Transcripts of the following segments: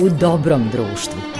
u dobrom društvu.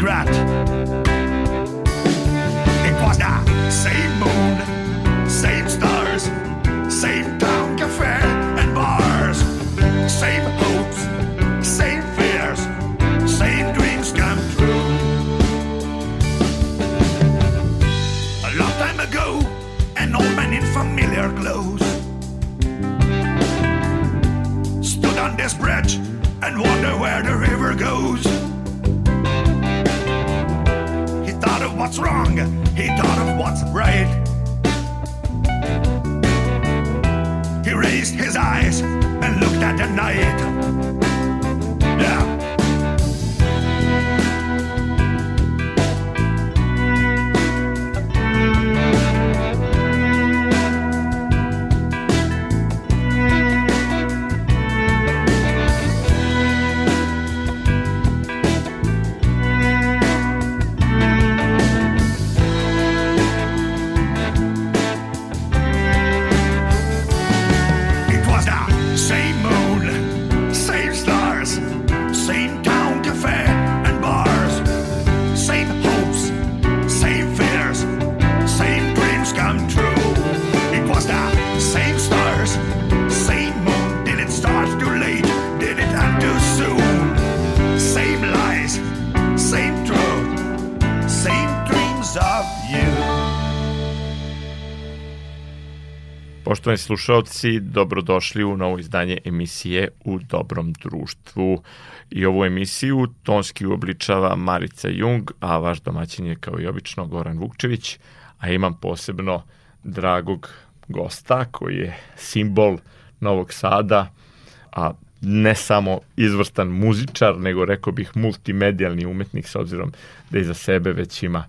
regret. It was the same moon, same stars, same town cafe and bars, same hopes, same fears, same dreams come true. A long time ago, an old man in familiar clothes stood on this bridge and wondered where the river goes. what's wrong, he thought of what's right. He raised his eyes and looked at the night. slušalci, dobrodošli u novo izdanje emisije U dobrom društvu. I ovu emisiju tonski uobličava Marica Jung, a vaš domaćin je kao i obično Goran Vukčević, a imam posebno dragog gosta koji je simbol Novog Sada, a ne samo izvrstan muzičar, nego rekao bih multimedijalni umetnik s obzirom da iza sebe već ima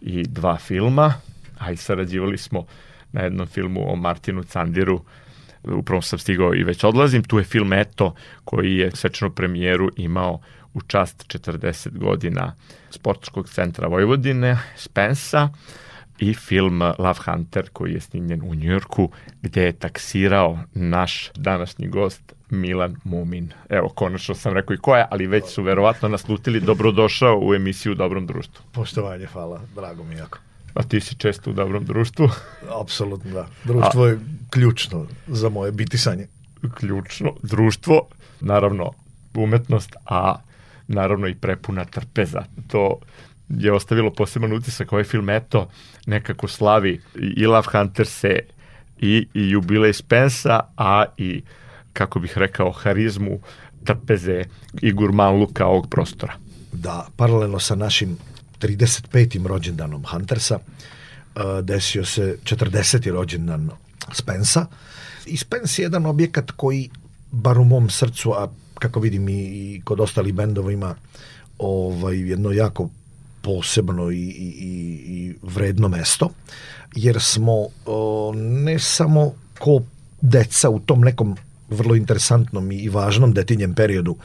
i dva filma, a i sarađivali smo uh, na jednom filmu o Martinu Candiru, upravo sam stigao i već odlazim, tu je film Eto koji je svečanu premijeru imao u čast 40 godina sportskog centra Vojvodine, Spensa, i film Love Hunter koji je snimljen u Njujorku gde je taksirao naš današnji gost Milan Mumin. Evo, konačno sam rekao i ko je, ali već su verovatno naslutili dobrodošao u emisiju Dobrom društvu. Poštovanje, hvala, drago mi jako. A ti si često u dobrom društvu. Apsolutno, da. Društvo A, je ključno za moje bitisanje. Ključno. Društvo, naravno, umetnost, a naravno i prepuna trpeza. To je ostavilo poseban utisak. Ovaj film, eto, nekako slavi i Love Hunter se i, i jubilej Spensa, a i, kako bih rekao, harizmu trpeze i gurmanluka ovog prostora. Da, paralelno sa našim 35. rođendanom Huntersa, uh, desio se 40. rođendan Spensa. I Spens je jedan objekat koji, bar u mom srcu, a kako vidim i kod ostalih bendova ima ovaj, jedno jako posebno i, i, i vredno mesto, jer smo o, ne samo ko deca u tom nekom vrlo interesantnom i važnom detinjem periodu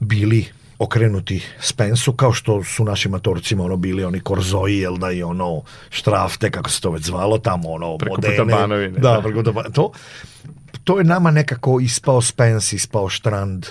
bili okrenuti Spensu, kao što su našim matorcima ono bili oni korzoji, jel da, i ono štrafte, kako se to već zvalo, tamo ono preko modene. Puta da, Preko puta banovine. To, to je nama nekako ispao Spens, ispao Štrand,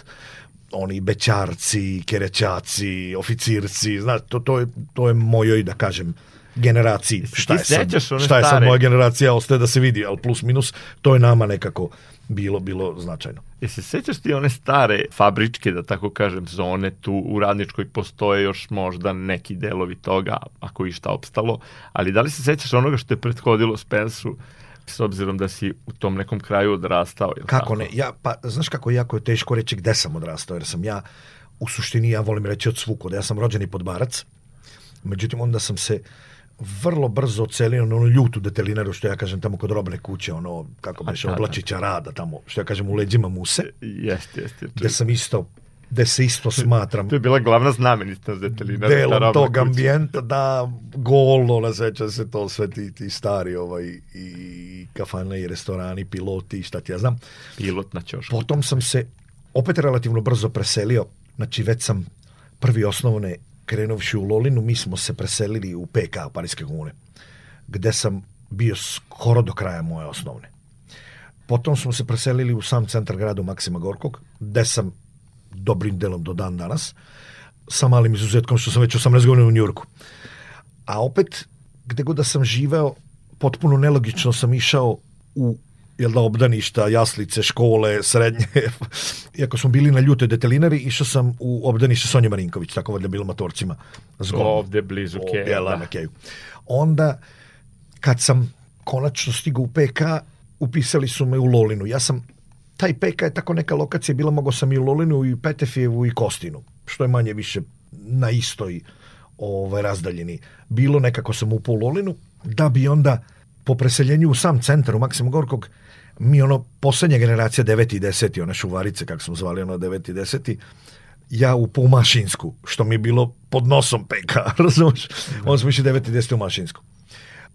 oni bećarci, kerećaci, oficirci, znaš, to, to, je, to je mojoj, da kažem, generaciji. Šta je, sad, šta je sad moja generacija, ostaje da se vidi, ali plus minus, to je nama nekako bilo, bilo značajno. E se sećaš ti one stare fabričke, da tako kažem, zone tu u Radničkoj postoje još možda neki delovi toga, ako išta opstalo, ali da li se sećaš onoga što je prethodilo Spensu, s obzirom da si u tom nekom kraju odrastao? Ili Kako tako? ne? Ja, pa, znaš kako, jako je teško reći gde sam odrastao, jer sam ja, u suštini, ja volim reći od svuku, da ja sam rođeni barac, međutim, onda sam se uh, vrlo brzo ocelio na onu ljutu detelinaru, što ja kažem tamo kod robne kuće, ono, kako bi se oblačića rada tamo, što ja kažem, u leđima muse. Jeste, jeste. Gde sam isto da se isto smatram. to je bila glavna znamenitost detelina. Delom tog kuća. ambijenta, da, golno naseća se to sve ti, ti stari ovaj, i kafane i restorani, piloti, šta ti ja znam. Pilot na čošku. Potom sam se opet relativno brzo preselio, znači već sam prvi osnovne krenuvši u Lolinu, mi smo se preselili u PK u Parijske gune, gde sam bio skoro do kraja moje osnovne. Potom smo se preselili u sam centar grada Maksima Gorkog, gde sam dobrim delom do dan danas, sa malim izuzetkom što sam već 18 godina u Njurku. A opet, gde god da sam živeo, potpuno nelogično sam išao u jel da, obdaništa, jaslice, škole, srednje. Iako smo bili na ljute detelinari, išao sam u obdanište Sonja Marinković, tako valjda bilo matorcima. Zgodno. Ovde blizu Ovde, Keja. Da. Na Keju. Onda, kad sam konačno stigao u PK, upisali su me u Lolinu. Ja sam, taj PK je tako neka lokacija, bila mogo sam i u Lolinu, i Petefijevu, i Kostinu. Što je manje više na istoj ovaj, razdaljeni. Bilo nekako sam upao u Lolinu, da bi onda po preseljenju u sam centar u Maksimogorkog mi ono poslednja generacija 9. i 10. one šuvarice kako smo zvali ono 9. i 10 ja upao u mašinsku, što mi je bilo pod nosom peka, razumiješ? Da. On smo išli 9. i 10. u mašinsku.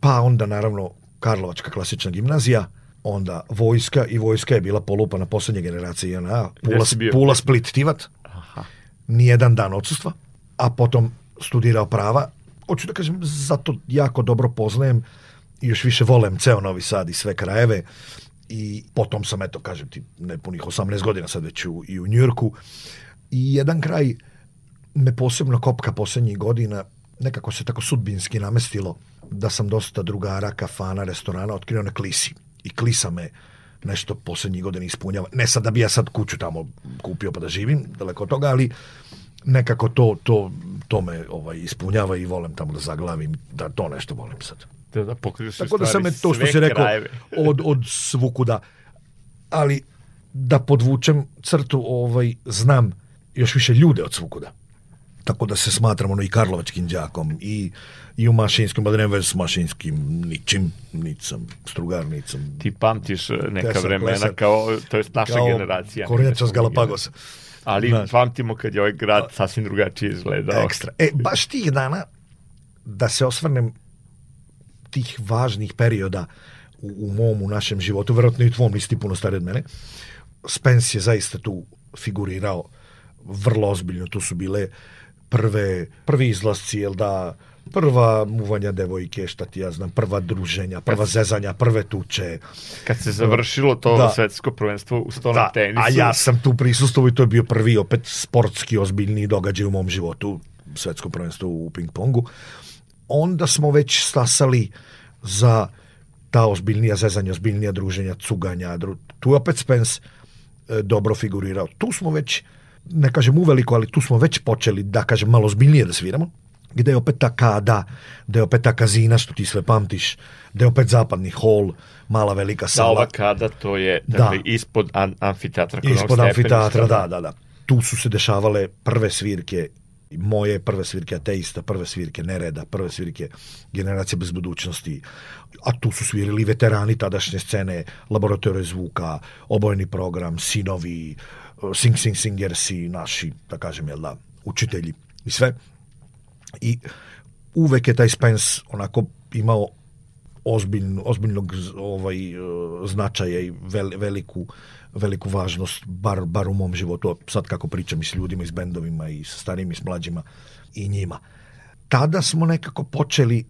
Pa onda, naravno, Karlovačka klasična gimnazija, onda vojska i vojska je bila polupana poslednje generacije INA, Pula, Pula Split Tivat, Aha. nijedan dan odsustva, a potom studirao prava. Hoću da kažem, zato jako dobro poznajem i još više volem ceo Novi Sad i sve krajeve i potom sam, eto, kažem ti, ne punih 18 godina sad već u, i u Njurku. I jedan kraj me posebno kopka poslednjih godina, nekako se tako sudbinski namestilo da sam dosta drugara, kafana, restorana otkrio na klisi. I klisa me nešto poslednjih godina ispunjava. Ne sad da bi ja sad kuću tamo kupio pa da živim, daleko od toga, ali nekako to, to, to me ovaj, ispunjava i volim tamo da zaglavim, da to nešto volim sad da, da pokriš Tako da sam je to što si rekao od, od svukuda. Ali da podvučem crtu, ovaj, znam još više ljude od svukuda. Tako da se smatram ono i karlovačkim đakom i, i u mašinskom, ali pa da nema s mašinskim ničim, nit sam strugar, Ti pamtiš eh, neka tesar, vremena lesar, kao, to je naša kao generacija. Korenjača s Galapagosa. Ali Znaš, pamtimo kad je ovaj grad sasvim drugačije izgledao. Ekstra. E, baš tih dana, da se osvrnem tih važnih perioda u, u mom, u našem životu, verovatno i u tvom, nisi puno stari od mene, Spence je zaista tu figurirao vrlo ozbiljno, tu su bile prve, prvi izlasci, jel da, prva muvanja devojke, šta ti ja znam, prva druženja, prva kad, zezanja, prve tuče. Kad se završilo to da, svetsko prvenstvo u stolnom da, tenisu. A ja sam tu prisustuo i to je bio prvi opet sportski ozbiljni događaj u mom životu, svetsko prvenstvo u ping-pongu. Uh, onda smo već stasali za ta ozbiljnija zezanja, ozbiljnija druženja, cuganja. Tu je opet Spence e, dobro figurirao. Tu smo već, ne kažem uveliko, ali tu smo već počeli, da kažem, malo ozbiljnije da sviramo gde je opet ta kada, gde je opet ta kazina što ti sve pamtiš, gde je opet zapadni hol, mala velika da, sala. Da, ova kada to je da. Dakle, ispod an amfiteatra. Ispod amfiteatra, da. da, da, da. Tu su se dešavale prve svirke moje prve svirke ateista, prve svirke nereda, prve svirke generacije bez budućnosti, a tu su svirili veterani tadašnje scene, laboratorije zvuka, obojeni program, sinovi, sing sing singersi, naši, da kažem, jel da, učitelji i sve. I uvek je taj Spence onako imao ozbiljn, ozbiljnog ovaj, značaja i veliku veliku važnost, bar, bar u mom životu, sad kako pričam i s ljudima, i s bendovima, i sa starijim, i s mlađima, i njima. Tada smo nekako počeli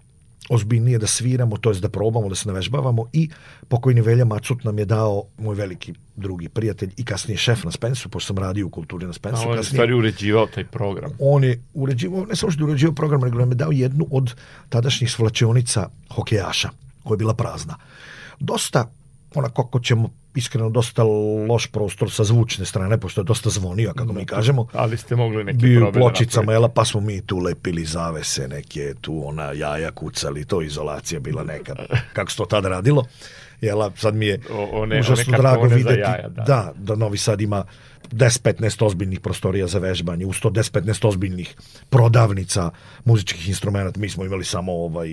ozbiljnije da sviramo, to jest da probamo, da se navežbavamo i pokojni Velja Macut nam je dao moj veliki drugi prijatelj i kasnije šef na Spensu, pošto sam radio u kulturi na Spensu. A on kasnije, je stvari uređivao taj program. On je uređivao, ne samo što je uređivao program, nego nam je dao jednu od tadašnjih svlačionica hokejaša, koja je bila prazna. Dosta onako ako ćemo iskreno dosta loš prostor sa zvučne strane, pošto je dosta zvonio, kako mi da. kažemo. Ali ste mogli neke Bio u pločicama, jela, pa smo mi tu lepili zavese neke, tu ona jaja kucali, to izolacija bila neka, kako se to tad radilo jela, sad mi je o, one, užasno one drago videti jaja, da. da. da Novi Sad ima 10-15 ozbiljnih prostorija za vežbanje, u 10-15 ozbiljnih prodavnica muzičkih instrumenta. Mi smo imali samo ovaj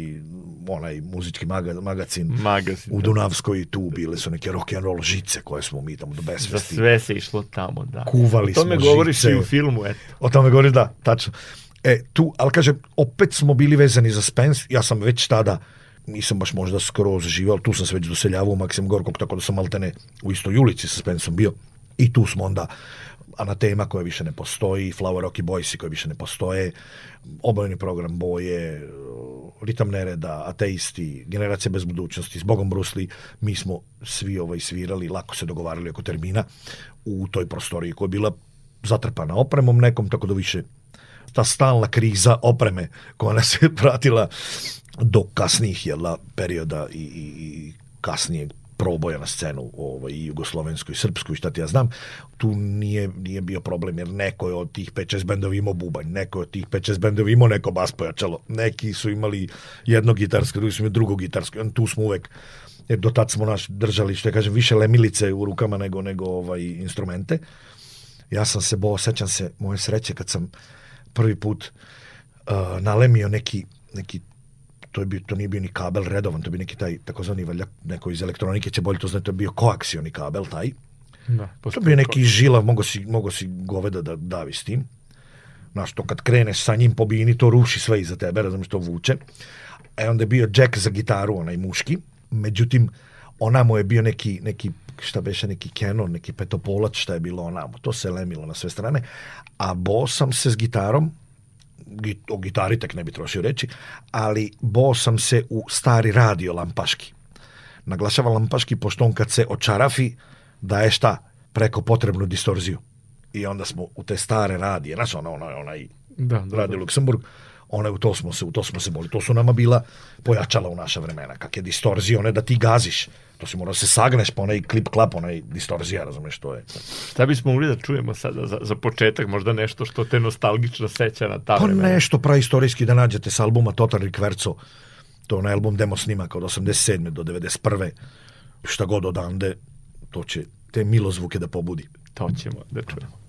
onaj muzički maga, magazin, magazin u da. Dunavskoj i tu bile su neke rock and roll žice koje smo mi tamo do besvesti. Za sve se išlo tamo, da. Kuvali smo O tome govoriš žice. i u filmu, eto. O tome govoriš, da, tačno. E, tu, ali kažem, opet smo bili vezani za Spence, ja sam već tada uh, nisam baš možda skroz živio, ali tu sam se već doseljavao u Maksim Gorkog, tako da sam maltene u istoj ulici sa Spensom bio. I tu smo onda Anatema koja više ne postoji, Flower Rocky Boysi koji više ne postoje, obojeni program boje, ritam nereda, ateisti, generacija bez budućnosti, s Bogom Brusli, mi smo svi ovaj svirali, lako se dogovarali oko termina u toj prostoriji koja je bila zatrpana opremom nekom, tako da više ta stalna kriza opreme koja nas je pratila do kasnijih jel, da, perioda i, i, i kasnijeg proboja na scenu ovaj, i jugoslovensku i srpsku i šta ti ja znam, tu nije, nije bio problem jer neko je od tih 5-6 bendovi imao bubanj, neko je od tih 5-6 bendovi imao neko bas pojačalo, neki su imali jedno gitarsko, drugi su imali drugo gitarsko, tu smo uvek jer do tad smo naš držali, što ja kažem, više lemilice u rukama nego, nego ovaj, instrumente. Ja sam se, bo, sećam se moje sreće kad sam prvi put uh, nalemio neki, neki to, je bio, to nije bio ni kabel redovan, to bi neki taj takozvani valjda neko iz elektronike će bolje to znati, to je bio koaksioni kabel taj. Da, to bi neki žilav, mogo si, mogo si goveda da davi s tim. Znaš, to kad kreneš sa njim pobini, to ruši sve iza tebe, razumiješ, što vuče. E onda je bio jack za gitaru, onaj muški. Međutim, ona mu je bio neki, neki šta beše, neki Canon, neki petopolac, šta je bilo onamo. To se lemilo na sve strane. A bo sam se s gitarom, o gitari tek ne bi trošio reći, ali bo sam se u stari radio lampaški. Naglašava lampaški pošto on kad se očarafi daje šta? Preko potrebnu distorziju. I onda smo u te stare radije, znaš ono, onaj, onaj da, da, radio da. Luksemburg, one u to smo se, u to smo se boli. To su nama bila pojačala u naša vremena, kak je distorzija, one da ti gaziš. To si morao da se sagneš po onaj klip klap, onaj distorzija, razumeš, što je. Šta bismo mogli da čujemo sada za, za početak, možda nešto što te nostalgično seća na ta pa vremena? Pa nešto praistorijski da nađete sa albuma Total Requerco, to na album demo snimak od 87. do 91. Šta god odande, to će te milozvuke da pobudi. To ćemo da čujemo.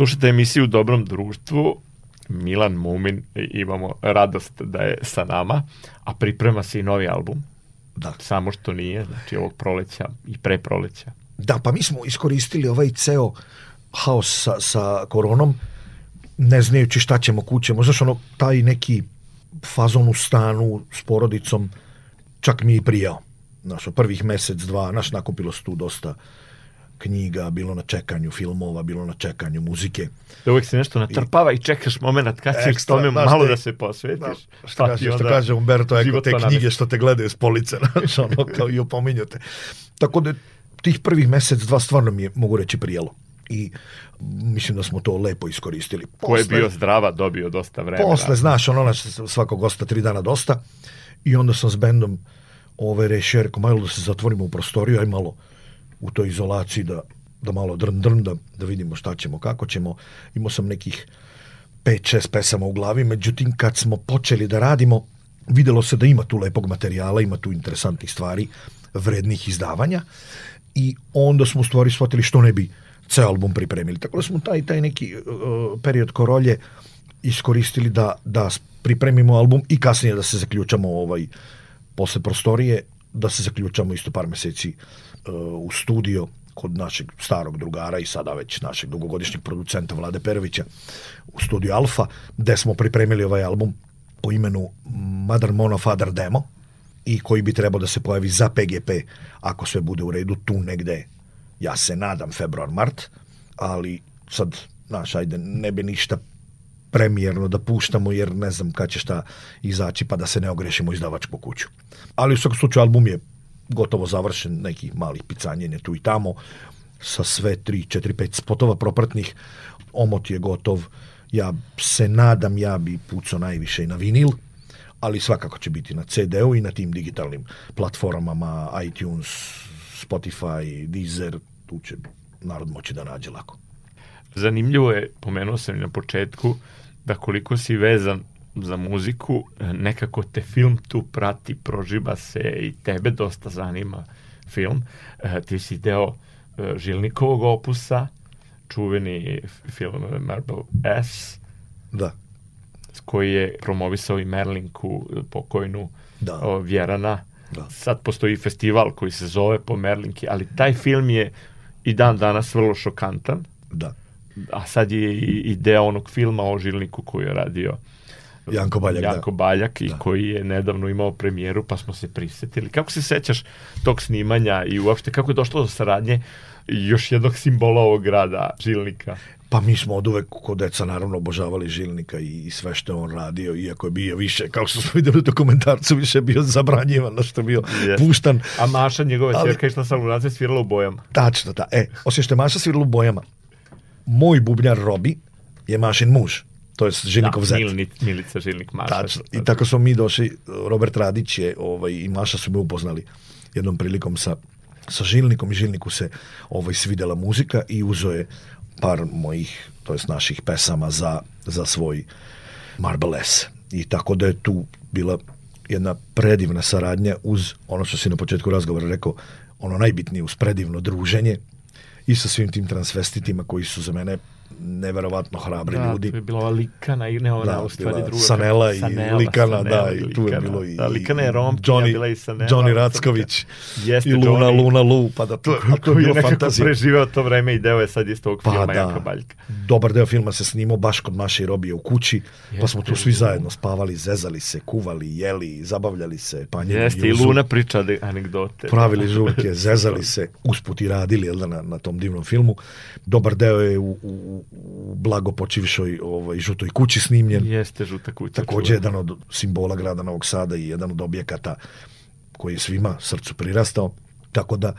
slušate emisiju Dobrom društvu. Milan Mumin, e, imamo radost da je sa nama, a priprema se i novi album. Da. Samo što nije, znači ovog proleća i pre proleća. Da, pa mi smo iskoristili ovaj ceo haos sa, sa koronom, ne znajući šta ćemo kućemo. Znaš, ono, taj neki fazon u stanu s porodicom čak mi je prijao. Znaš, prvih mesec, dva, naš nakupilo se tu dosta knjiga, bilo na čekanju filmova, bilo na čekanju muzike. Da uvek se nešto natrpava i, i čekaš moment kad ćeš tome znaš, malo te, da se posvetiš. Znaš, šta kaže, onda, što kaže Umberto Eko, te knjige što te gledaju s police, znaš, ono, kao i opominjate. Tako da tih prvih mesec, dva stvarno mi je, mogu reći, prijelo i mislim da smo to lepo iskoristili. Posle, Ko je bio zdrava dobio dosta vremena. Posle, znaš, ono naš svakog gosta tri dana dosta i onda sam s bendom ovaj, rešio, rekao, malo da se zatvorimo u prostoriju, aj malo u toj izolaciji da, da malo drn drn, da, da vidimo šta ćemo, kako ćemo. Imao sam nekih 5-6 pesama u glavi, međutim kad smo počeli da radimo, videlo se da ima tu lepog materijala, ima tu interesantnih stvari, vrednih izdavanja i onda smo u stvari shvatili što ne bi ceo album pripremili. Tako da smo taj, taj neki uh, period korolje iskoristili da, da pripremimo album i kasnije da se zaključamo ovaj, posle prostorije da se zaključamo isto par meseci uh, u studio kod našeg starog drugara i sada već našeg dugogodišnjeg producenta Vlade Perovića u studiju Alfa, gde smo pripremili ovaj album po imenu Mother Mono Father Demo i koji bi trebao da se pojavi za PGP ako sve bude u redu tu negde ja se nadam februar, mart ali sad, znaš, ajde, ne bi ništa premijerno da puštamo jer ne znam kad će šta izaći pa da se ne ogrešimo izdavačku kuću. Ali u svakom slučaju album je gotovo završen, neki mali picanjenje tu i tamo sa sve 3, 4, 5 spotova propratnih. Omot je gotov. Ja se nadam, ja bi pucao najviše i na vinil, ali svakako će biti na CD-u i na tim digitalnim platformama, iTunes, Spotify, Deezer, tu će narod moći da nađe lako. Zanimljivo je, pomenuo sam i na početku, da koliko si vezan za muziku, nekako te film tu prati, prožiba se i tebe dosta zanima film. E, ti si deo e, Žilnikovog opusa, čuveni film Marble S. Da. Koji je promovisao i Merlinku e, pokojnu da. o, Vjerana. Da. Sad postoji festival koji se zove po Merlinki, ali taj film je i dan danas vrlo šokantan. Da a sad je i, i onog filma o Žilniku koji je radio Janko Baljak, da. Janko da. Baljak i da. koji je nedavno imao premijeru, pa smo se prisetili. Kako se sećaš tog snimanja i uopšte kako je došlo do saradnje još jednog simbola ovog grada, Žilnika? Pa mi smo od uvek kod deca naravno obožavali Žilnika i, i sve što je on radio, iako je bio više, kao što smo videli u dokumentarcu, više je bio zabranjivan, no što je bio yes. puštan. A Maša, njegova ali... čerka, išla sa lunace, svirala u bojama. Tačno, e, da. E, osim što je Maša svirala u bojama, moj bubnjar Robi je mašin muž. To je Žilnikov da, zet. Mil, Milica Žilnik Maša. Tačno. I tako smo mi došli, Robert Radić je ovaj, i Maša su me upoznali jednom prilikom sa, sa Žilnikom i Žilniku se ovaj, svidela muzika i uzo je par mojih, to jest naših pesama za, za svoj Marbles. I tako da je tu bila jedna predivna saradnja uz ono što si na početku razgovora rekao, ono najbitnije uz predivno druženje i sa svim tim transvestitima koji su za mene neverovatno hrabri da, ljudi. Da, je bila Likana i ne ona, da, u stvari druga. Sanela i Sanela, Likana, da, Sanela, da, i, Likana, tu je bilo i... Da, Likana je Romkinja, Johnny, bila i Sanela. Johnny Racković jeste i Luna, Johnny. Luna Lu, pa da to, to, to je nekako fantazija. preživeo to vreme i deo je sad iz tog pa, filma da, Janka Baljka. Dobar deo filma se snimao baš kod Maše i Robije u kući, jeste, pa smo tu svi zajedno spavali, zezali se, kuvali, jeli, zabavljali se, panjeni Jeste, i Luna priča anegdote. Pravili žurke, zezali se, usput i radili jel, da, na, na tom divnom filmu. Dobar deo je u, u, u blago počivšoj ovaj, žutoj kući snimljen. Jeste žuta kuća. Takođe jedan od simbola grada Novog Sada i jedan od objekata koji je svima srcu prirastao. Tako da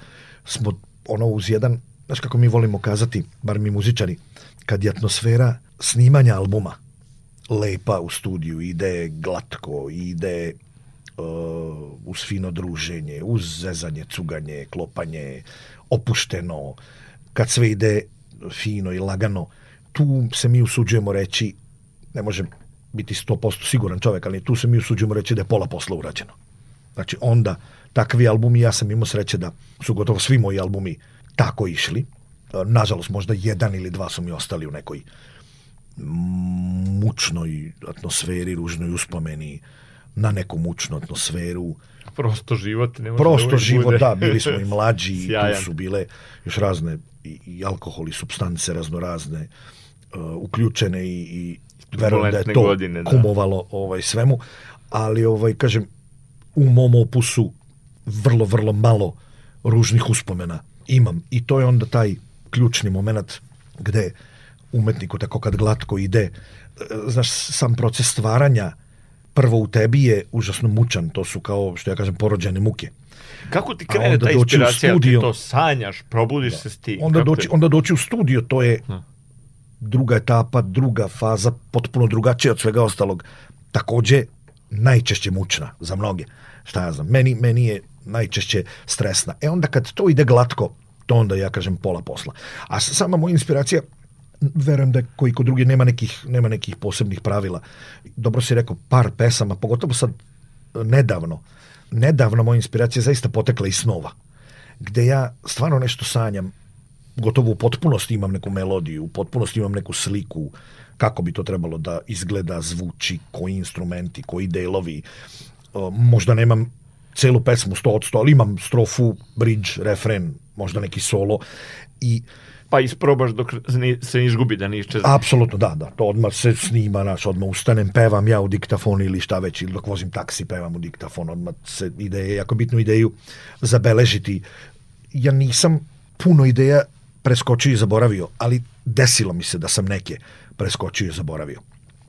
smo ono uz jedan, znaš kako mi volimo kazati, bar mi muzičari, kad je atmosfera snimanja albuma lepa u studiju, ide glatko, ide uh, e, uz fino druženje, uz zezanje, cuganje, klopanje, opušteno, kad sve ide fino i lagano, tu se mi usuđujemo reći, ne možem biti 100% siguran čovek, ali tu se mi usuđujemo reći da je pola posla urađeno. Znači onda takvi albumi, ja sam imao sreće da su gotovo svi moji albumi tako išli. Nažalost, možda jedan ili dva su mi ostali u nekoj mučnoj atmosferi, ružnoj uspomeni, na neku mučnu atmosferu. Prosto život. Ne da Prosto da život, bude. da, bili smo i mlađi, i tu su bile još razne i, i alkohol i substance raznorazne. razne uh, uključene i, i verujem da je to godine, da. kumovalo ovaj, svemu, ali ovaj, kažem, u mom opusu vrlo, vrlo malo ružnih uspomena imam i to je onda taj ključni moment gde umetniku tako kad glatko ide, e, znaš, sam proces stvaranja prvo u tebi je užasno mučan, to su kao, što ja kažem, porođene muke. Kako ti krene ta inspiracija, studio, ti to sanjaš, probudiš da. se s tim? Onda doći, onda doći u studio, to je, hmm druga etapa, druga faza, potpuno drugačija od svega ostalog. Takođe, najčešće mučna za mnoge. Šta ja znam, meni, meni je najčešće stresna. E onda kad to ide glatko, to onda ja kažem pola posla. A sama moja inspiracija, verujem da koji kod drugi nema nekih, nema nekih posebnih pravila. Dobro si rekao, par pesama, pogotovo sad e, nedavno, nedavno moja inspiracija zaista potekla iz snova, gde ja stvarno nešto sanjam, gotovo u potpunosti imam neku melodiju, u potpunosti imam neku sliku kako bi to trebalo da izgleda, zvuči, koji instrumenti, koji delovi. Možda nemam celu pesmu 100%, ali imam strofu, bridge, refren, možda neki solo i pa isprobaš dok se ne izgubi da ne iščezne. Apsolutno, da, da. To odmah se snima, naš, odmah ustanem, pevam ja u diktafon ili šta već, ili dok vozim taksi, pevam u diktafon, odmah se ideje, jako bitnu ideju zabeležiti. Ja nisam puno ideja preskočio i zaboravio, ali desilo mi se da sam neke preskočio i zaboravio.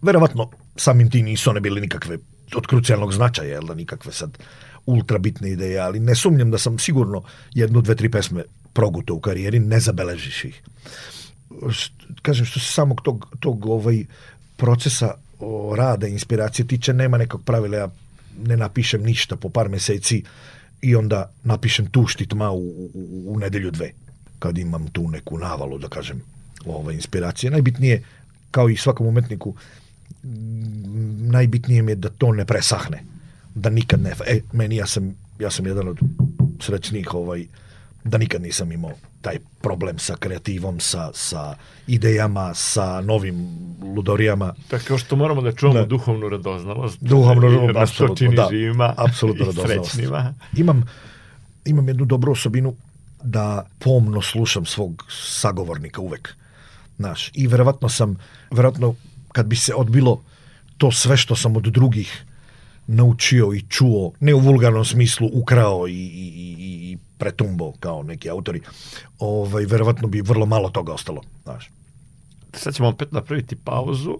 Verovatno, samim ti nisu one bile nikakve od krucijalnog značaja, jel da nikakve sad ultra bitne ideje, ali ne sumnjam da sam sigurno jednu, dve, tri pesme progutao u karijeri, ne zabeležiš ih. Kažem, što se samog tog, tog ovaj procesa o, rada, inspiracije tiče, nema nekog pravila, ja ne napišem ništa po par meseci i onda napišem tu štitma u, u, u nedelju dve kad imam tu neku navalu, da kažem, ova inspiracija. Najbitnije, kao i svakom umetniku, najbitnije mi je da to ne presahne. Da nikad ne... E, meni, ja sam, ja sam jedan od srećnih ovaj, da nikad nisam imao taj problem sa kreativom, sa, sa idejama, sa novim ludorijama. Tako što moramo da čuvamo da. duhovnu radoznalost. Duhovnu radoznalost, pa da, apsolutno, da. apsolutno radoznalost. Srećnima. Imam, imam jednu dobru osobinu da pomno slušam svog sagovornika uvek. Znaš, i verovatno sam, verovatno kad bi se odbilo to sve što sam od drugih naučio i čuo, ne u vulgarnom smislu ukrao i, i, i, i pretumbao kao neki autori, ovaj, verovatno bi vrlo malo toga ostalo. Znaš. Sad ćemo opet napraviti pauzu,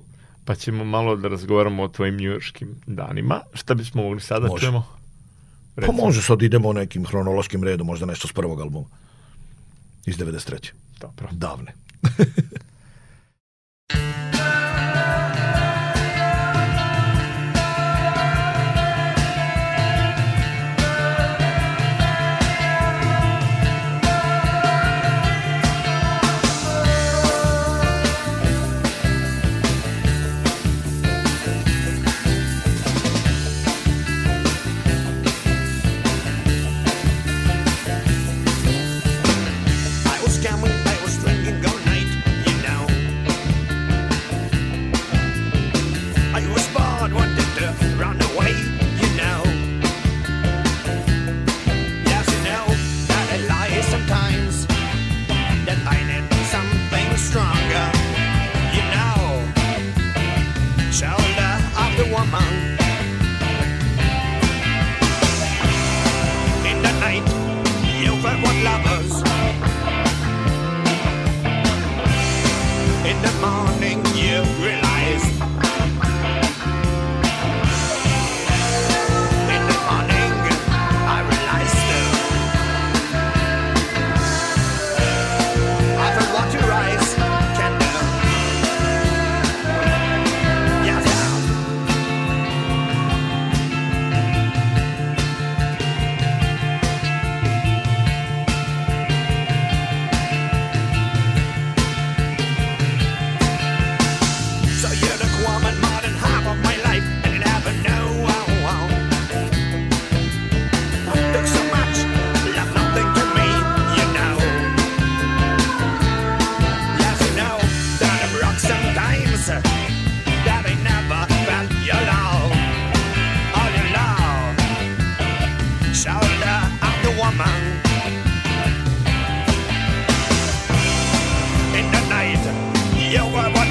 pa ćemo malo da razgovaramo o tvojim njujorskim danima. Šta bismo mogli sada Može. čujemo? Pa Recimo. Pa može sad idemo nekim hronološkim redom, možda nešto s prvog albuma. Iz 93. Dobro. Davne. man. In the night, you were.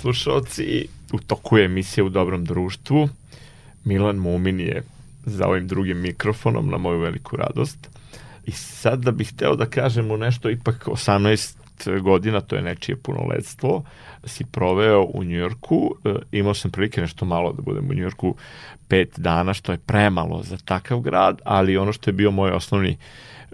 slušalci, u toku je emisija u dobrom društvu. Milan Mumin je za ovim drugim mikrofonom, na moju veliku radost. I sad da bih hteo da kažemo nešto, ipak 18 godina, to je nečije punoletstvo, si proveo u Njujorku, e, imao sam prilike nešto malo da budem u Njujorku pet dana, što je premalo za takav grad, ali ono što je bio moj osnovni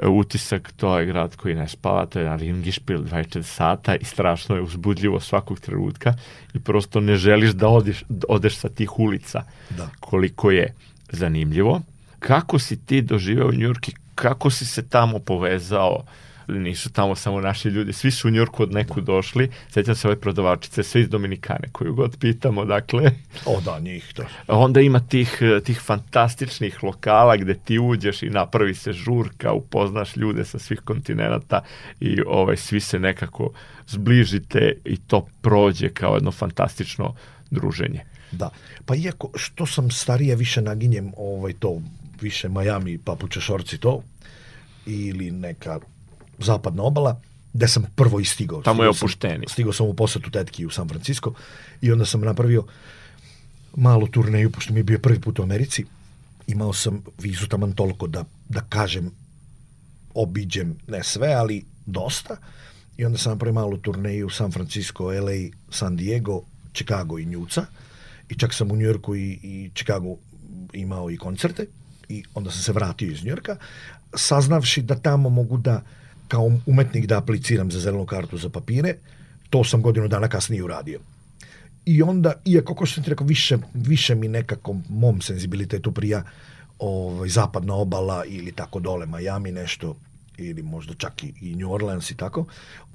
utisak, to je grad koji ne spava, to je jedan ringišpil 24 sata i strašno je uzbudljivo svakog trenutka i prosto ne želiš da odeš, odeš sa tih ulica da. koliko je zanimljivo. Kako si ti doživeo u Njurki, kako si se tamo povezao uh, nisu tamo samo naši ljudi, svi su u Njorku od neku da. došli, sećam se ove prodavačice, sve iz Dominikane, koju god pitamo, dakle. O da, njih to. Onda ima tih, e, tih fantastičnih lokala gde ti uđeš i napravi se žurka, upoznaš ljude sa svih kontinenta i ovaj, svi se nekako zbližite i to prođe kao jedno fantastično druženje. Da, pa iako što sam starija više naginjem ovaj to više Miami, papuče šorci to, ili neka zapadna obala, gde sam prvo i stigao. Tamo je opušteni. stigao sam u posetu tetki u San Francisco i onda sam napravio malu turneju, pošto mi je bio prvi put u Americi. Imao sam vizu taman toliko da, da kažem, obiđem, ne sve, ali dosta. I onda sam napravio malu turneju u San Francisco, LA, San Diego, Chicago i Njuca. I čak sam u Njujorku i, i Chicago imao i koncerte. I onda sam se vratio iz Njujorka, saznavši da tamo mogu da kao umetnik da apliciram za zelenu kartu za papire, to sam godinu dana kasnije uradio. I onda, iako, kako sam ti rekao, više, više mi nekako mom senzibilitetu prija ovaj, zapadna obala ili tako dole, Miami nešto, ili možda čak i, i New Orleans i tako.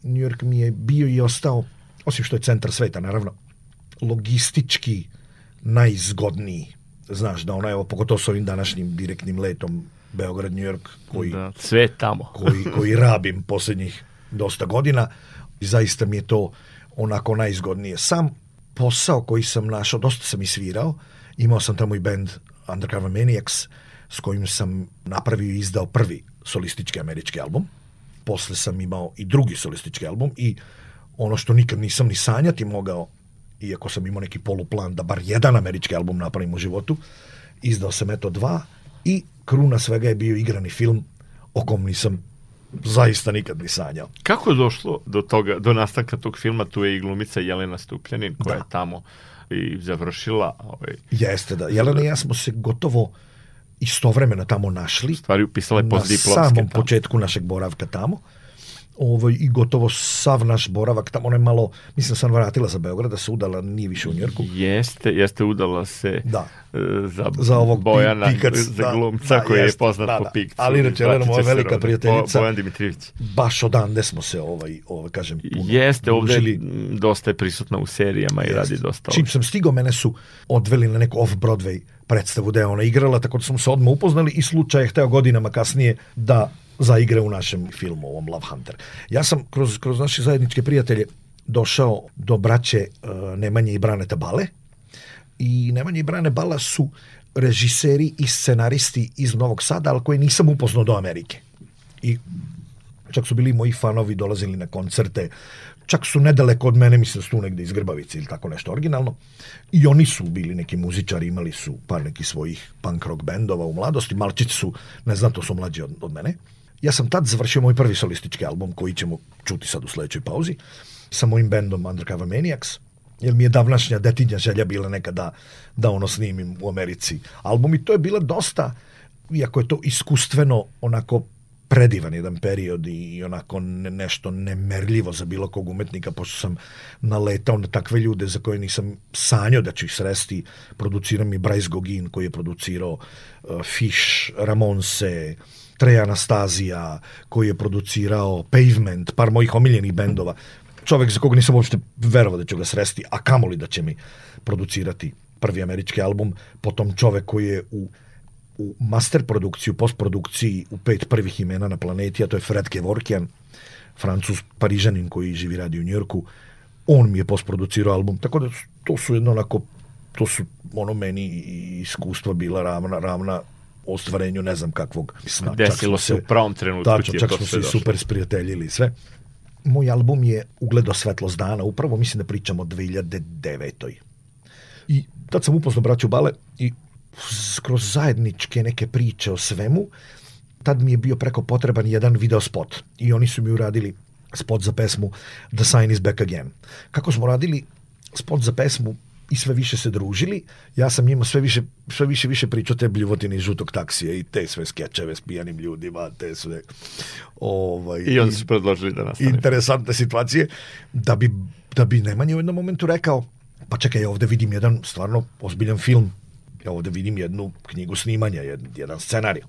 New York mi je bio i ostao, osim što je centar sveta, naravno, logistički najzgodniji. Znaš da ona, evo, pogotovo s ovim današnjim direktnim letom, Beograd, New York, koji, da, sve tamo. koji, koji rabim poslednjih dosta godina i zaista mi je to onako najizgodnije. Sam posao koji sam našao, dosta sam i svirao, imao sam tamo i band Undercover Maniacs s kojim sam napravio i izdao prvi solistički američki album. Posle sam imao i drugi solistički album i ono što nikad nisam ni sanjati mogao, iako sam imao neki poluplan da bar jedan američki album napravim u životu, izdao sam eto dva i kruna svega je bio igrani film o kom nisam zaista nikad ni sanjao. Kako je došlo do toga, do nastanka tog filma? Tu je i glumica Jelena Stupljanin koja da. je tamo i završila. Ovaj, Jeste da. Jelena i ja smo se gotovo istovremeno tamo našli. Stvari upisala je postdiplomske. Na samom tamo. početku našeg boravka tamo. Uh, ovaj, i gotovo sav naš boravak tamo, ona je malo, mislim sam vratila za Beograda, se udala, nije više u Njorku. Jeste, jeste udala se da. E, za, za ovog Bojana, pikac, za da, glumca da, koji jest, je poznat da, po da. pikcu. Ali rečelena moja velika roda. prijateljica. Bojan Dimitrijević. Baš odande smo se ovaj, ovaj kažem, puno Jeste, ovde dosta je prisutna u serijama jest. i radi dosta. Ovaj. Čim sam stigao, mene su odveli na neku off-Broadway predstavu da je ona igrala, tako da smo se odmah upoznali i slučaj je hteo godinama kasnije da zaigra u našem filmu, ovom Love Hunter. Ja sam kroz, kroz naše zajedničke prijatelje došao do braće uh, Nemanje i Brane Bale i Nemanje i Brane Bala su režiseri i scenaristi iz Novog Sada, ali koji nisam upoznao do Amerike. I čak su bili moji fanovi, dolazili na koncerte, čak su nedaleko od mene, mislim da su tu negde iz Grbavice ili tako nešto originalno. I oni su bili neki muzičari, imali su par nekih svojih punk rock bendova u mladosti, malčici su, ne znam, to su mlađi od, od mene. Ja sam tad završio moj prvi solistički album koji ćemo čuti sad u sledećoj pauzi sa mojim bendom Undercover Maniacs jer mi je davnašnja detinja želja bila nekada da ono snimim u Americi album i to je bila dosta iako je to iskustveno onako predivan jedan period i onako ne, nešto nemerljivo za bilo kog umetnika, pošto sam naletao na takve ljude za koje nisam sanjao da ću ih sresti. Producirao mi Bryce Gogin koji je producirao uh, Fish, Ramonse, uh, Trejana Stazija, koji je producirao Pavement, par mojih omiljenih bendova. Čovek za koga nisam uopšte verovao da ću ga sresti, a kamoli da će mi producirati prvi američki album, potom čovek koji je u u master produkciju, postprodukciji u pet prvih imena na planeti, a to je Fred Kevorkian, francus parižanin koji živi radi u Njorku. On mi je postproducirao album, tako da to su jedno onako, to su ono meni iskustva bila ravna, ravna ostvarenju ne znam kakvog sna. Desilo se, se u pravom trenutku. Tačno, da, čak smo se super sprijateljili i sve. Moj album je ugledao svetlost dana, upravo mislim da pričamo o 2009. I tad sam upoznao braću Bale i kroz zajedničke neke priče o svemu, tad mi je bio preko potreban jedan video spot i oni su mi uradili spot za pesmu The Sign is Back Again. Kako smo radili spot za pesmu i sve više se družili. Ja sam njima sve više, sve više, više pričao te bljuvotine iz žutog taksija i te sve skečeve s pijanim ljudima, te sve... Ovaj, I oni su predložili da nastavim. Interesantne situacije, da bi, da bi Nemanja u jednom momentu rekao, pa čekaj, ja ovde vidim jedan stvarno ozbiljan film, ja ovde vidim jednu knjigu snimanja, jed, jedan scenarij.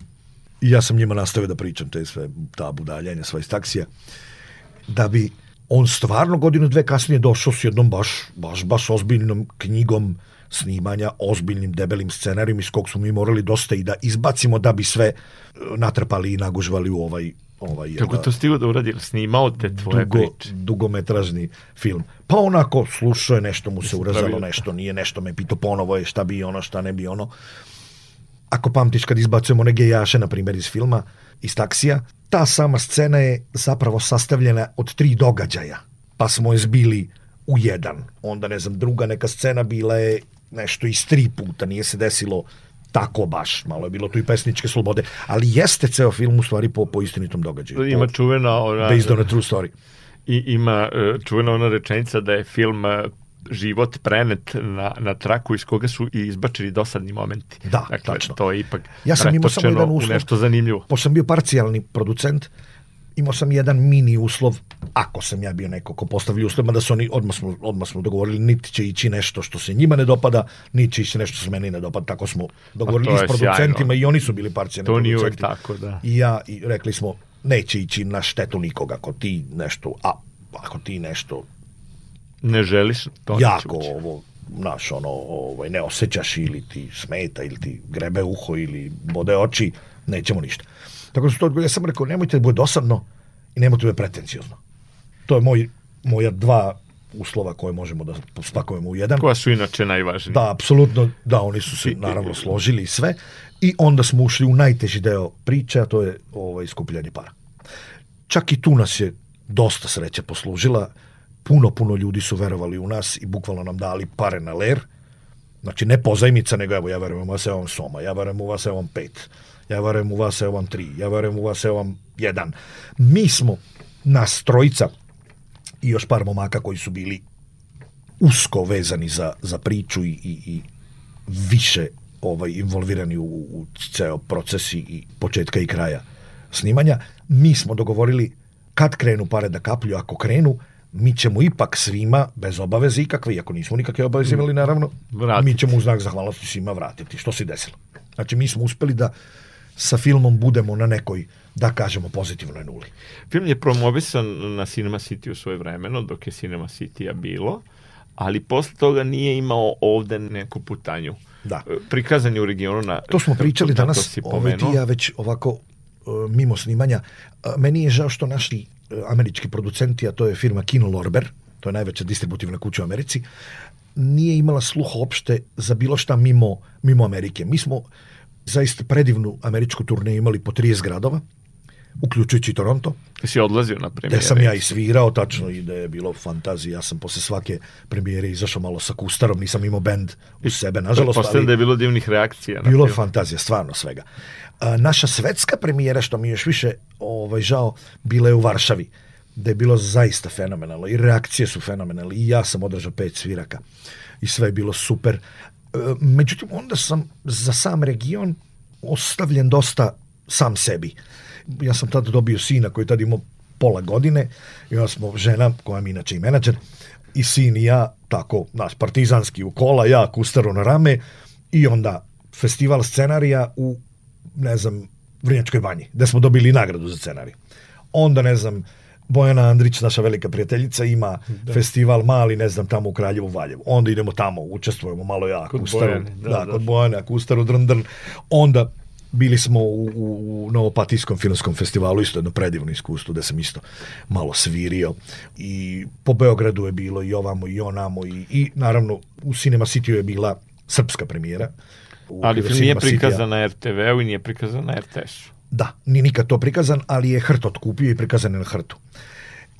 I ja sam njima nastavio da pričam te sve, ta budaljanja, sva iz taksija, da bi on stvarno godinu dve kasnije došao s jednom baš, baš, baš ozbiljnom knjigom snimanja, ozbiljnim debelim scenarijom iz kog smo mi morali dosta i da izbacimo da bi sve e, natrpali i nagužvali u ovaj ovaj Kako to stigao da uradi? Snimao te tvoje dugo, priče? Dugometražni film. Pa onako, slušao je, nešto mu se urazalo nešto nije, nešto me pito ponovo je šta bi ono, šta ne bi ono. Ako pamtiš kad izbacujemo one gejaše, na primjer, iz filma, iz taksija, ta sama scena je zapravo sastavljena od tri događaja, pa smo je zbili u jedan. Onda, ne znam, druga neka scena bila je nešto iz tri puta, nije se desilo tako baš, malo je bilo tu i pesničke slobode, ali jeste ceo film u stvari po, po istinitom događaju. Ima čuvena ona... Based on a true story. I, ima e, čuvena ona rečenica da je film e, život prenet na, na traku iz koga su i izbačeni dosadni momenti. Da, dakle, tačno. To je ipak ja sam imao samo jedan uslov, nešto zanimljivo. Pošto sam bio parcijalni producent, imao sam jedan mini uslov, ako sam ja bio neko ko postavlja uslov, da su oni, odmah smo, odmah smo dogovorili, niti će ići nešto što se njima ne dopada, niti će ići nešto što se meni ne dopada, tako smo dogovorili s producentima sjajno. i oni su bili parcijalni to producenti. To nije tako, da. I ja, i rekli smo, neće ići na štetu nikoga, ako ti nešto, a ako ti nešto Ne želiš, to jako neće ovo, znaš, ono, ovaj, ne osećaš ili ti smeta, ili ti grebe uho, ili bode oči, nećemo ništa. Tako što da to, ja sam rekao, nemojte da bude dosadno i nemojte da bude pretencijozno. To je moj, moja dva uslova koje možemo da spakujemo u jedan. Koja su inače najvažnija. Da, apsolutno, da, oni su se naravno složili i sve. I onda smo ušli u najteži deo priče, a to je ovaj, skupljanje para. Čak i tu nas je dosta sreća poslužila, puno, puno ljudi su verovali u nas i bukvalno nam dali pare na ler. Znači, ne pozajmica, nego evo, ja verujem u vas, evo vam soma, ja verujem u vas, evo vam pet, ja verujem u vas, evo vam tri, ja verujem u vas, evo vam jedan. Mi smo, nas trojica i još par momaka koji su bili usko vezani za, za priču i, i, i više ovaj, involvirani u, u ceo proces i početka i kraja snimanja, mi smo dogovorili kad krenu pare da kaplju, ako krenu, mi ćemo ipak svima, bez obaveze ikakve, iako nismo nikakve obaveze imali, naravno, vratiti. mi ćemo u znak zahvalnosti svima vratiti. Što se desilo? Znači, mi smo uspeli da sa filmom budemo na nekoj, da kažemo, pozitivnoj nuli. Film je promovisan na Cinema City u svoje vremeno, dok je Cinema city bilo, ali posle toga nije imao ovde neku putanju. Da. Prikazan je u regionu na... To smo pričali danas, ovaj ti ja već ovako e, mimo snimanja. E, meni je žao što našli američki producenti, a to je firma Kino Lorber, to je najveća distributivna kuća u Americi, nije imala sluha opšte za bilo šta mimo, mimo Amerike. Mi smo zaista predivnu američku turneju imali po 30 gradova, uključujući Toronto. Ti si odlazio na premijere. Da sam ja i svirao, tačno, i da je bilo fantazija. Ja sam posle svake premijere izašao malo sa kustarom, nisam imao bend u sebe, nažalost. Postavljam da je bilo divnih reakcija. Na bilo film. fantazija, stvarno svega. naša svetska premijera, što mi je još više ovaj, žao, bila je u Varšavi, da je bilo zaista fenomenalno i reakcije su fenomenalne i ja sam održao pet sviraka i sve je bilo super. E, međutim, onda sam za sam region ostavljen dosta sam sebi. Ja sam tada dobio sina koji tada imao pola godine i onda smo žena, koja mi inače i menadžer, i sin i ja, tako, naš partizanski u kola, ja kustaru na rame i onda festival scenarija u, ne znam, Vrnjačkoj banji, gde smo dobili nagradu za scenarij. Onda, ne znam, Bojana Andrić, naša velika prijateljica, ima da. festival mali, ne znam, tamo u Kraljevu Valjevu. Onda idemo tamo, učestvujemo malo ja, kod Kustaru. Bojane, da, da, da, kod Bojana, Kustaru, Drndrn. Onda bili smo u, u, u Novopatijskom filmskom festivalu, isto jedno predivno iskustvo da sam isto malo svirio i po Beogradu je bilo i ovamo i onamo i, i naravno u Cinema Cityu je bila srpska premijera Ali film nije prikazan na RTV-u i nije prikazan na RTS-u. Da, ni nikad to prikazan, ali je Hrt otkupio i prikazan je na Hrtu.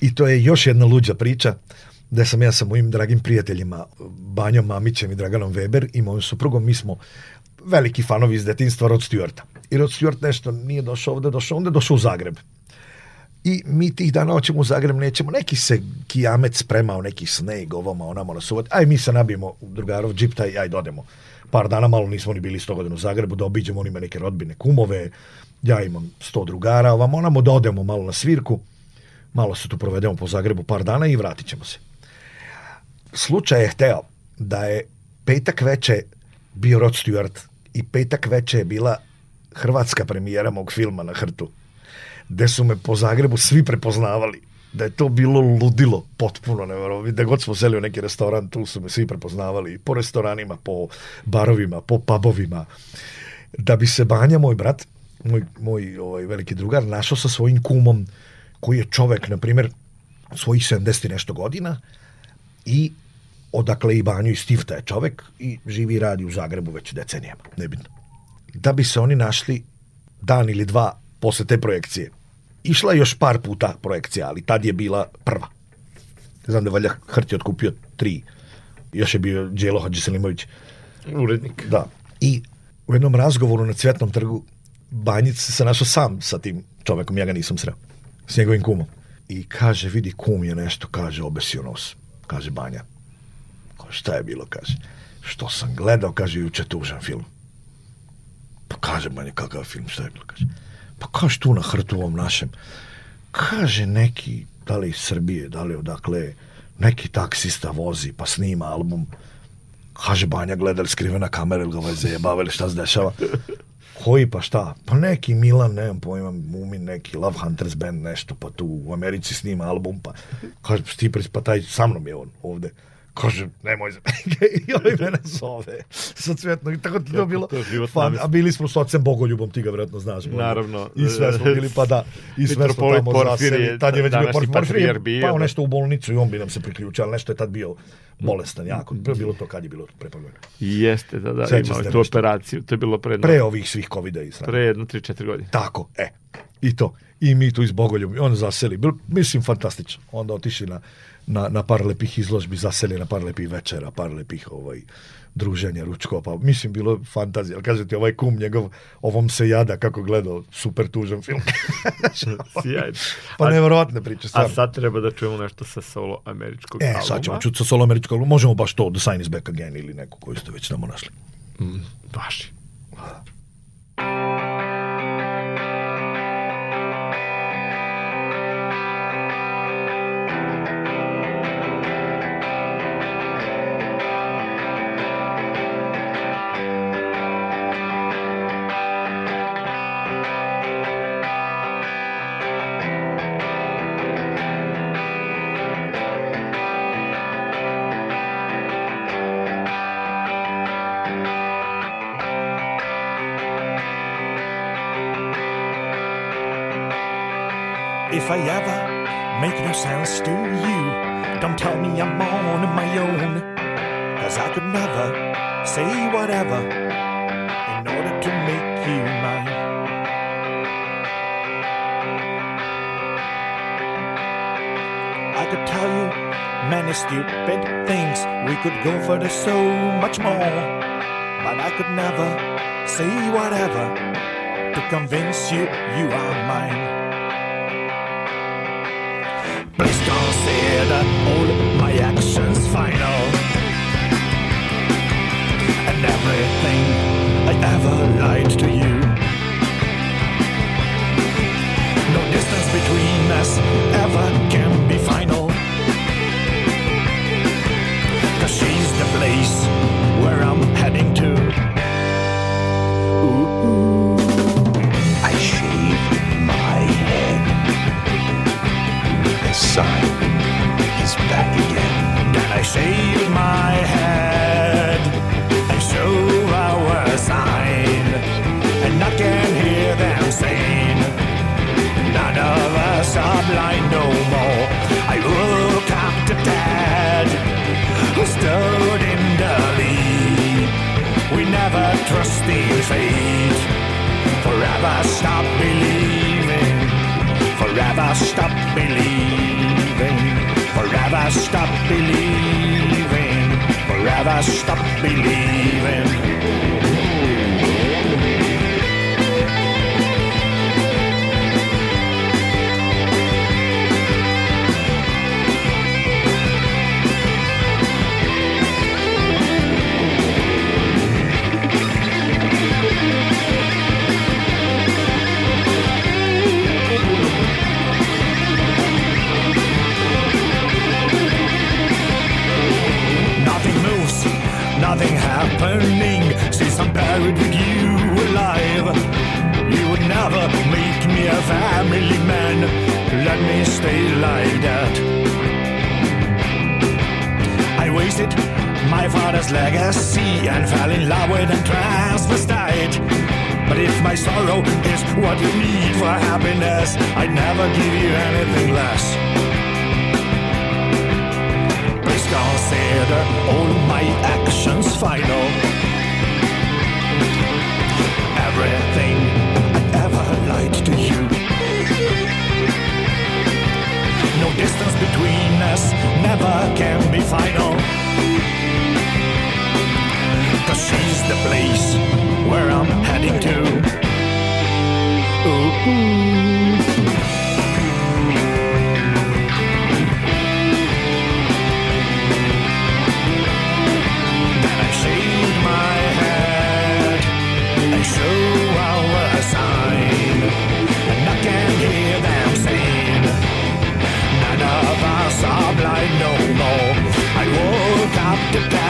I to je još jedna luđa priča da sam ja sa mojim dragim prijateljima Banjom Mamićem i Draganom Weber i mojom suprugom, mi smo veliki fanovi iz detinstva Rod Stewarta. I Rod Stewart nešto nije došao ovde, došao onda došao u Zagreb. I mi tih dana hoćemo u Zagreb, nećemo. Neki se kijamec spremao, neki sneg, ovoma, onamo na suvot. Aj, mi se nabijemo u drugarov džip, taj, aj, dodemo. Da par dana, malo nismo ni bili 100 godina u Zagrebu, da obiđemo, on ima neke rodbine kumove, ja imam 100 drugara, vam onamo da odemo malo na svirku, malo se tu provedemo po Zagrebu par dana i vratit ćemo se. Slučaj je hteo da je petak veče bio Rod Stewart i petak veče je bila hrvatska premijera mog filma na hrtu, gde su me po Zagrebu svi prepoznavali da je to bilo ludilo potpuno, nevjerovatno. Da god smo seli u neki restoran, tu su me svi prepoznavali po restoranima, po barovima, po pubovima. Da bi se Banja, moj brat, moj, moj ovaj, veliki drugar, našao sa svojim kumom, koji je čovek, na primjer, svojih 70 i nešto godina i odakle i Banju i Stifta je čovek i živi i radi u Zagrebu već decenijama, nebitno. Da bi se oni našli dan ili dva posle te projekcije, išla još par puta projekcija, ali tad je bila prva. Znam da je Valja Hrti otkupio tri. Još je bio Đelo Hadžiselimović. Urednik. Da. I u jednom razgovoru na Cvetnom trgu Banjic se našao sam sa tim čovekom, ja ga nisam sreo, s njegovim kumom. I kaže, vidi, kum je nešto, kaže, obesio nos, kaže Banja. Ko šta je bilo, kaže. Što sam gledao, kaže, juče tužan film. Pa kaže, Banja, kakav film, šta je bilo, kaže pa kaš tu na hrtu ovom našem, kaže neki, da li iz Srbije, da li odakle, neki taksista vozi pa snima album, kaže Banja gleda skrivena kamera ili ga ovaj zajebava ili šta se dešava. Koji pa šta? Pa neki Milan, nemam pojma, Mumin, neki Love Hunters band, nešto, pa tu u Americi snima album, pa kaže, ti pa taj sa mnom je on ovde kaže, nemoj za mene. I ovaj mene zove sa cvetnog. Tako da to bilo. Fan, a bili smo s ocem bogoljubom, ti ga vjerojatno znaš. Bogoljub. Naravno. I sve smo bili, pa da. I sve smo tamo zaseli. Tad je već bio Porfir, porfir bio, pao da. nešto u bolnicu i on bi nam se priključio, ali nešto je tad bio bolestan jako. Bilo to kad je bilo prepogleda. Jeste, da, da. Imao je tu operaciju. To je bilo pre... Pre ovih svih COVID-a i sve. Pre jedno, tri, četiri godine. Tako, e i to. I mi tu iz Bogoljub, on zaseli, bil, mislim fantastično. Onda otišli na, na, na par lepih izložbi, zaseli na par lepih večera, par lepih ovaj, druženja, pa Mislim, bilo fantazija. Ali kažete, ovaj kum njegov, ovom se jada kako gledao, super tužan film. Sjajno. pa nevjerojatne priče. Stvarno. A sad treba da čujemo nešto sa solo američkog e, albuma. E, sad ćemo čuti sa solo američkog albuma. Možemo baš to, The Sign is Back Again ili neko koju ste već tamo našli. Mm, baš. Hvala. I ever make no sense to you, don't tell me I'm on my own. Cause I could never say whatever in order to make you mine. I could tell you many stupid things, we could go for the so much more. But I could never say whatever to convince you you are mine. Please consider all my actions final And everything I ever lied to you No distance between us ever can stop believing. Forever stop believing. Forever stop believing. happening since I'm buried with you alive. You would never make me a family man. Let me stay like that. I wasted my father's legacy and fell in love with a transvestite. But if my sorrow is what you need for happiness, I'd never give you anything less consider all my actions final. Everything I ever lied to you. No distance between us never can be final. Cause she's the place where I'm heading to. Ooh. the best.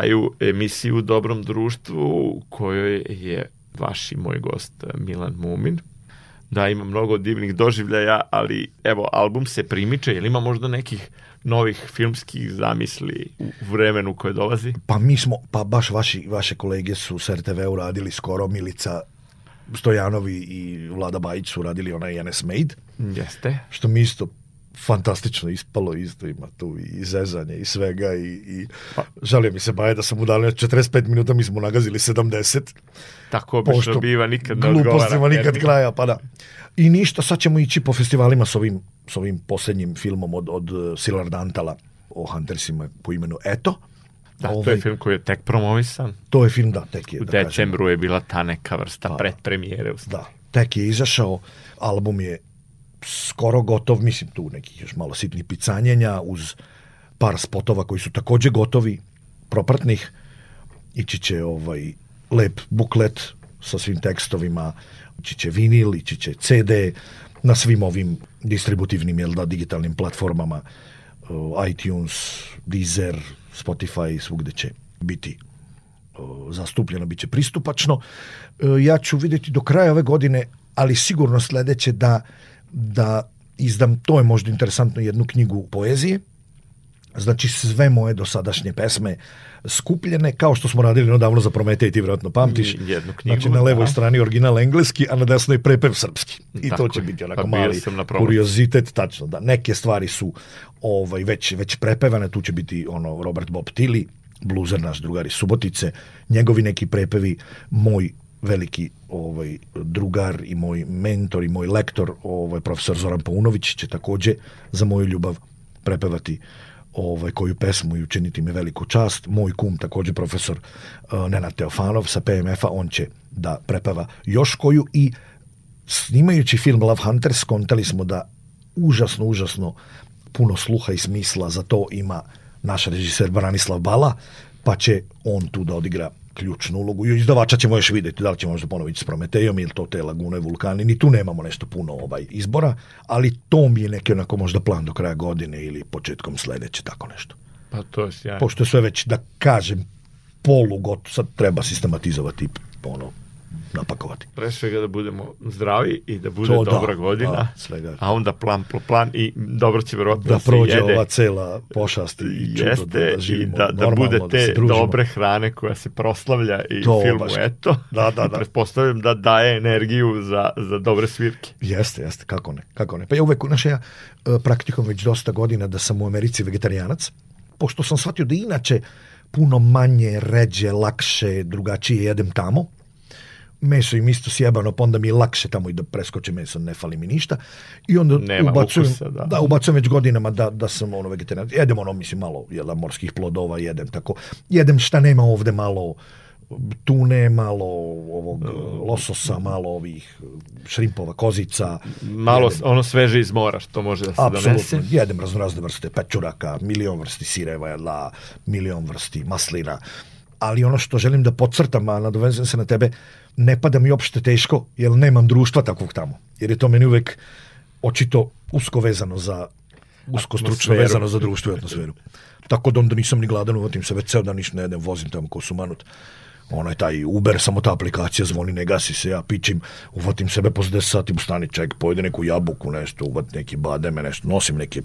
kraju emisiju u Dobrom društvu u kojoj je vaš i moj gost eh, Milan Mumin. Da, ima mnogo divnih doživljaja, ali evo, album se primiče, jel ima možda nekih novih filmskih zamisli u vremenu koje dolazi? Pa mi smo, pa baš vaši, vaše kolege su s RTV-u radili skoro Milica Stojanovi i Vlada Bajić su radili onaj NS Made. Jeste. Što mi isto fantastično ispalo isto, ima tu i zezanje i svega i, i pa. žalio mi se Baje da sam udalio 45 minuta, mi smo nagazili 70. Tako obično biva, nikad ne odgovara. nikad kraja, pa da. I ništa, sad ćemo ići po festivalima s ovim, s ovim posljednjim filmom od, od eh, Silar Dantala o Huntersima po imenu Eto. Da, ovaj, to je ovaj- film koji je tek promovisan. To je film, da, tek je. U da decembru kažem. je bila ta neka vrsta da, predpremijere. da, tek je izašao, album je skoro gotov, mislim tu neki još malo sitni picanjenja uz par spotova koji su takođe gotovi, propratnih, ići će ovaj lep buklet sa svim tekstovima, ići će vinil, ići će CD, na svim ovim distributivnim, jel da, digitalnim platformama, e, iTunes, Deezer, Spotify, svugde će biti e, zastupljeno, bit će pristupačno. E, ja ću videti do kraja ove godine, ali sigurno sledeće da da izdam, to je možda interesantno, jednu knjigu poezije, znači sve moje dosadašnje pesme skupljene, kao što smo radili odavno za Prometej, ti vjerojatno pamtiš. Jednu knjigu. Znači na levoj da. strani original engleski, a na desnoj prepev srpski. I Tako to će je. biti onako pa mali kuriozitet, tačno. Da, neke stvari su ovaj, već, već prepevane, tu će biti ono Robert Bob Tilly, bluzer naš drugari Subotice, njegovi neki prepevi, moj veliki ovaj drugar i moj mentor i moj lektor, ovaj profesor Zoran Paunović će takođe za moju ljubav prepevati ovaj koju pesmu i učiniti mi veliku čast. Moj kum takođe profesor uh, Nenad Teofanov sa PMF-a, on će da prepeva još koju i snimajući film Love Hunters kontali smo da užasno, užasno puno sluha i smisla za to ima naš režiser Branislav Bala, pa će on tu da odigra ključnu ulogu. I izdavača ćemo još videti da li ćemo možda ponoviti s Prometejom ili to te lagune vulkani. Ni tu nemamo nešto puno ovaj izbora, ali to mi je neki onako možda plan do kraja godine ili početkom sledeće, tako nešto. Pa to je sjajno. Pošto sve već, da kažem, polugot, sad treba sistematizovati ono, napakovati. Pre svega da budemo zdravi i da bude to, da, dobra da, godina, da, a onda plan po plan i dobro će verovatno da, da prođe jede. ova cela pošast i da Jeste, da, da živimo i da, da bude te da dobre hrane koja se proslavlja i to, filmu baš. eto. Da, da, da. Pretpostavljam da daje energiju za, za dobre svirke. Jeste, jeste, kako ne, kako ne. Pa ja uvek, znaš, ja e, praktikom već dosta godina da sam u Americi vegetarijanac, pošto sam shvatio da inače puno manje, ređe, lakše, drugačije jedem tamo, meso im isto sjebano, pa onda mi je lakše tamo i da preskoče meso, ne fali mi ništa. I onda Nema ubacujem, ukusa, da. da. ubacujem već godinama da, da sam ono vegetarijan. Jedem ono, mislim, malo jel, da, morskih plodova, jedem tako. Jedem šta nema ovde, malo tune, malo ovog mm. lososa, malo ovih šrimpova, kozica. Malo jedem, ono sveže iz mora što može da se apsolutno, donese. jedem razne vrste pečuraka, milion vrsti sireva jedla, milion vrsti maslina. Uh, ali ono što želim da podcrtam, a nadovezujem se na tebe, ne pada mi opšte teško, jer nemam društva takvog tamo. Jer je to meni uvek očito usko vezano za usko stručno vezano za društvo i atmosferu. Tako da onda nisam ni gladan, uvatim se već ceo dan ništa ne jedem, vozim tamo ko su manut. Ono je taj Uber, samo ta aplikacija zvoni, ne gasi se, ja pičim, uvatim sebe posle 10 sati, stani ček, pojede neku jabuku, nešto, uvat neki bademe, nešto, nosim neke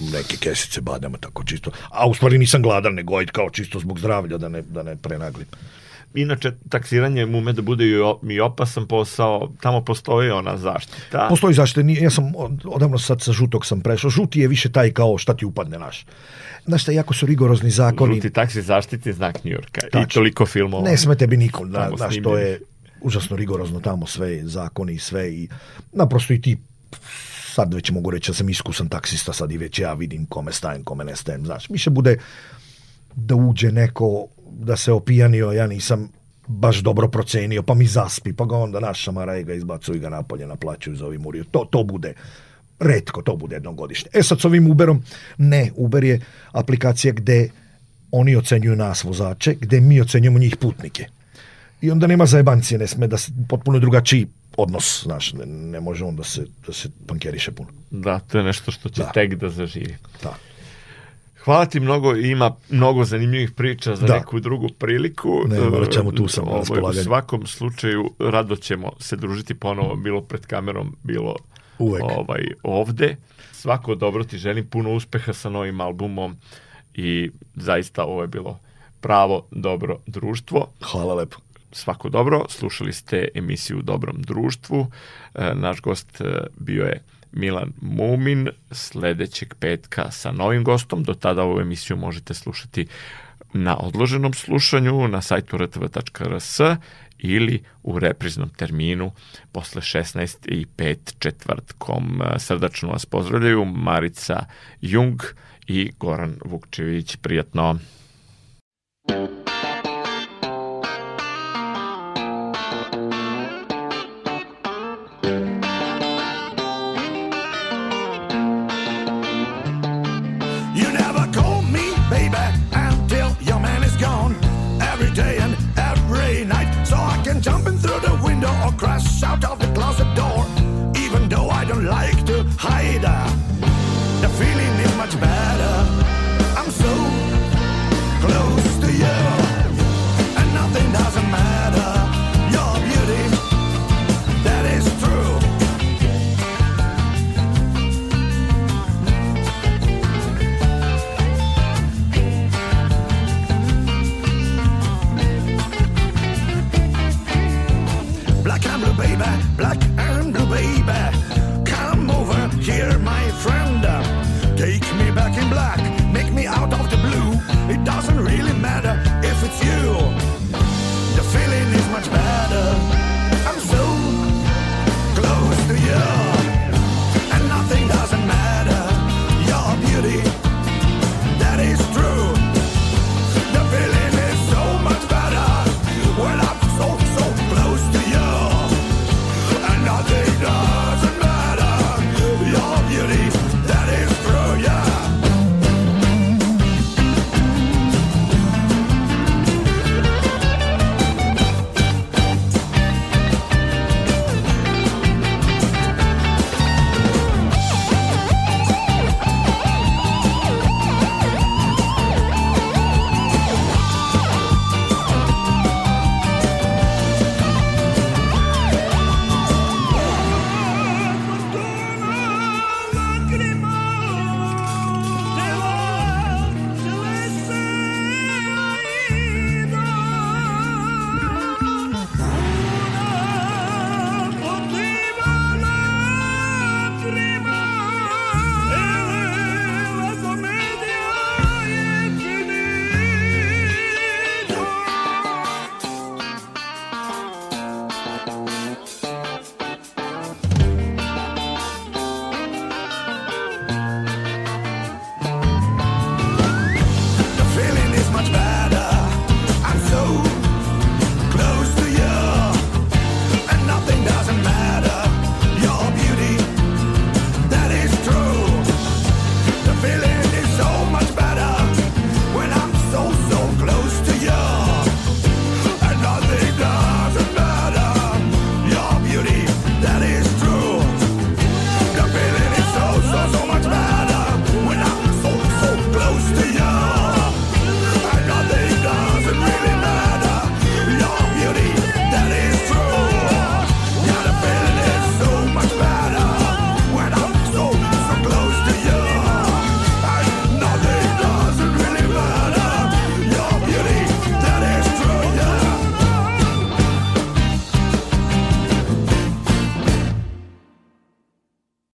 neke kesice badama, tako čisto. A u stvari nisam gladan, nego ajde kao čisto zbog zdravlja, da ne, da ne prenaglim. Inače, taksiranje ume da bude i opasan posao, tamo postoji ona zaštita. Postoji zaštita, ja sam odavno sad sa žutog sam prešao, žuti je više taj kao šta ti upadne naš. Znaš šta, jako su rigorozni zakoni. Žuti taksi zaštiti znak Njurka i toliko filmova. Ne sme tebi niko, na, da, znaš, to je užasno rigorozno tamo sve zakoni i sve i naprosto i ti sad već mogu reći da sam iskusan taksista, sad i već ja vidim kome stajem, kome ne stajem, znaš, više bude da uđe neko, da se opijanio, ja nisam baš dobro procenio, pa mi zaspi, pa ga onda našamaraj ga, izbacuju ga napolje, naplaćuju za ovim urio. To, to bude, redko to bude jednogodišnje. E sad s ovim Uberom, ne, Uber je aplikacija gde oni ocenjuju nas vozače, gde mi ocenjujemo njih putnike. I onda nema zajebancije, ne sme da se potpuno drugačiji odnos, znaš, ne, ne može on da se, da se pankeriše puno. Da, to je nešto što će da. tek da zaživi. Da. Hvala ti mnogo, ima mnogo zanimljivih priča za da. neku drugu priliku. Ne, morat ćemo tu sam Ovo, U svakom slučaju, rado ćemo se družiti ponovo, bilo pred kamerom, bilo Uvek. Ovaj, ovde. Svako dobro ti želim, puno uspeha sa novim albumom i zaista ovo je bilo pravo, dobro društvo. Hvala lepo svako dobro. Slušali ste emisiju u dobrom društvu. E, naš gost e, bio je Milan Mumin sledećeg petka sa novim gostom. Do tada ovu emisiju možete slušati na odloženom slušanju na sajtu rtv.rs ili u repriznom terminu posle 16 i 5 četvrtkom. E, srdačno vas pozdravljaju Marica Jung i Goran Vukčević. Prijatno! thank you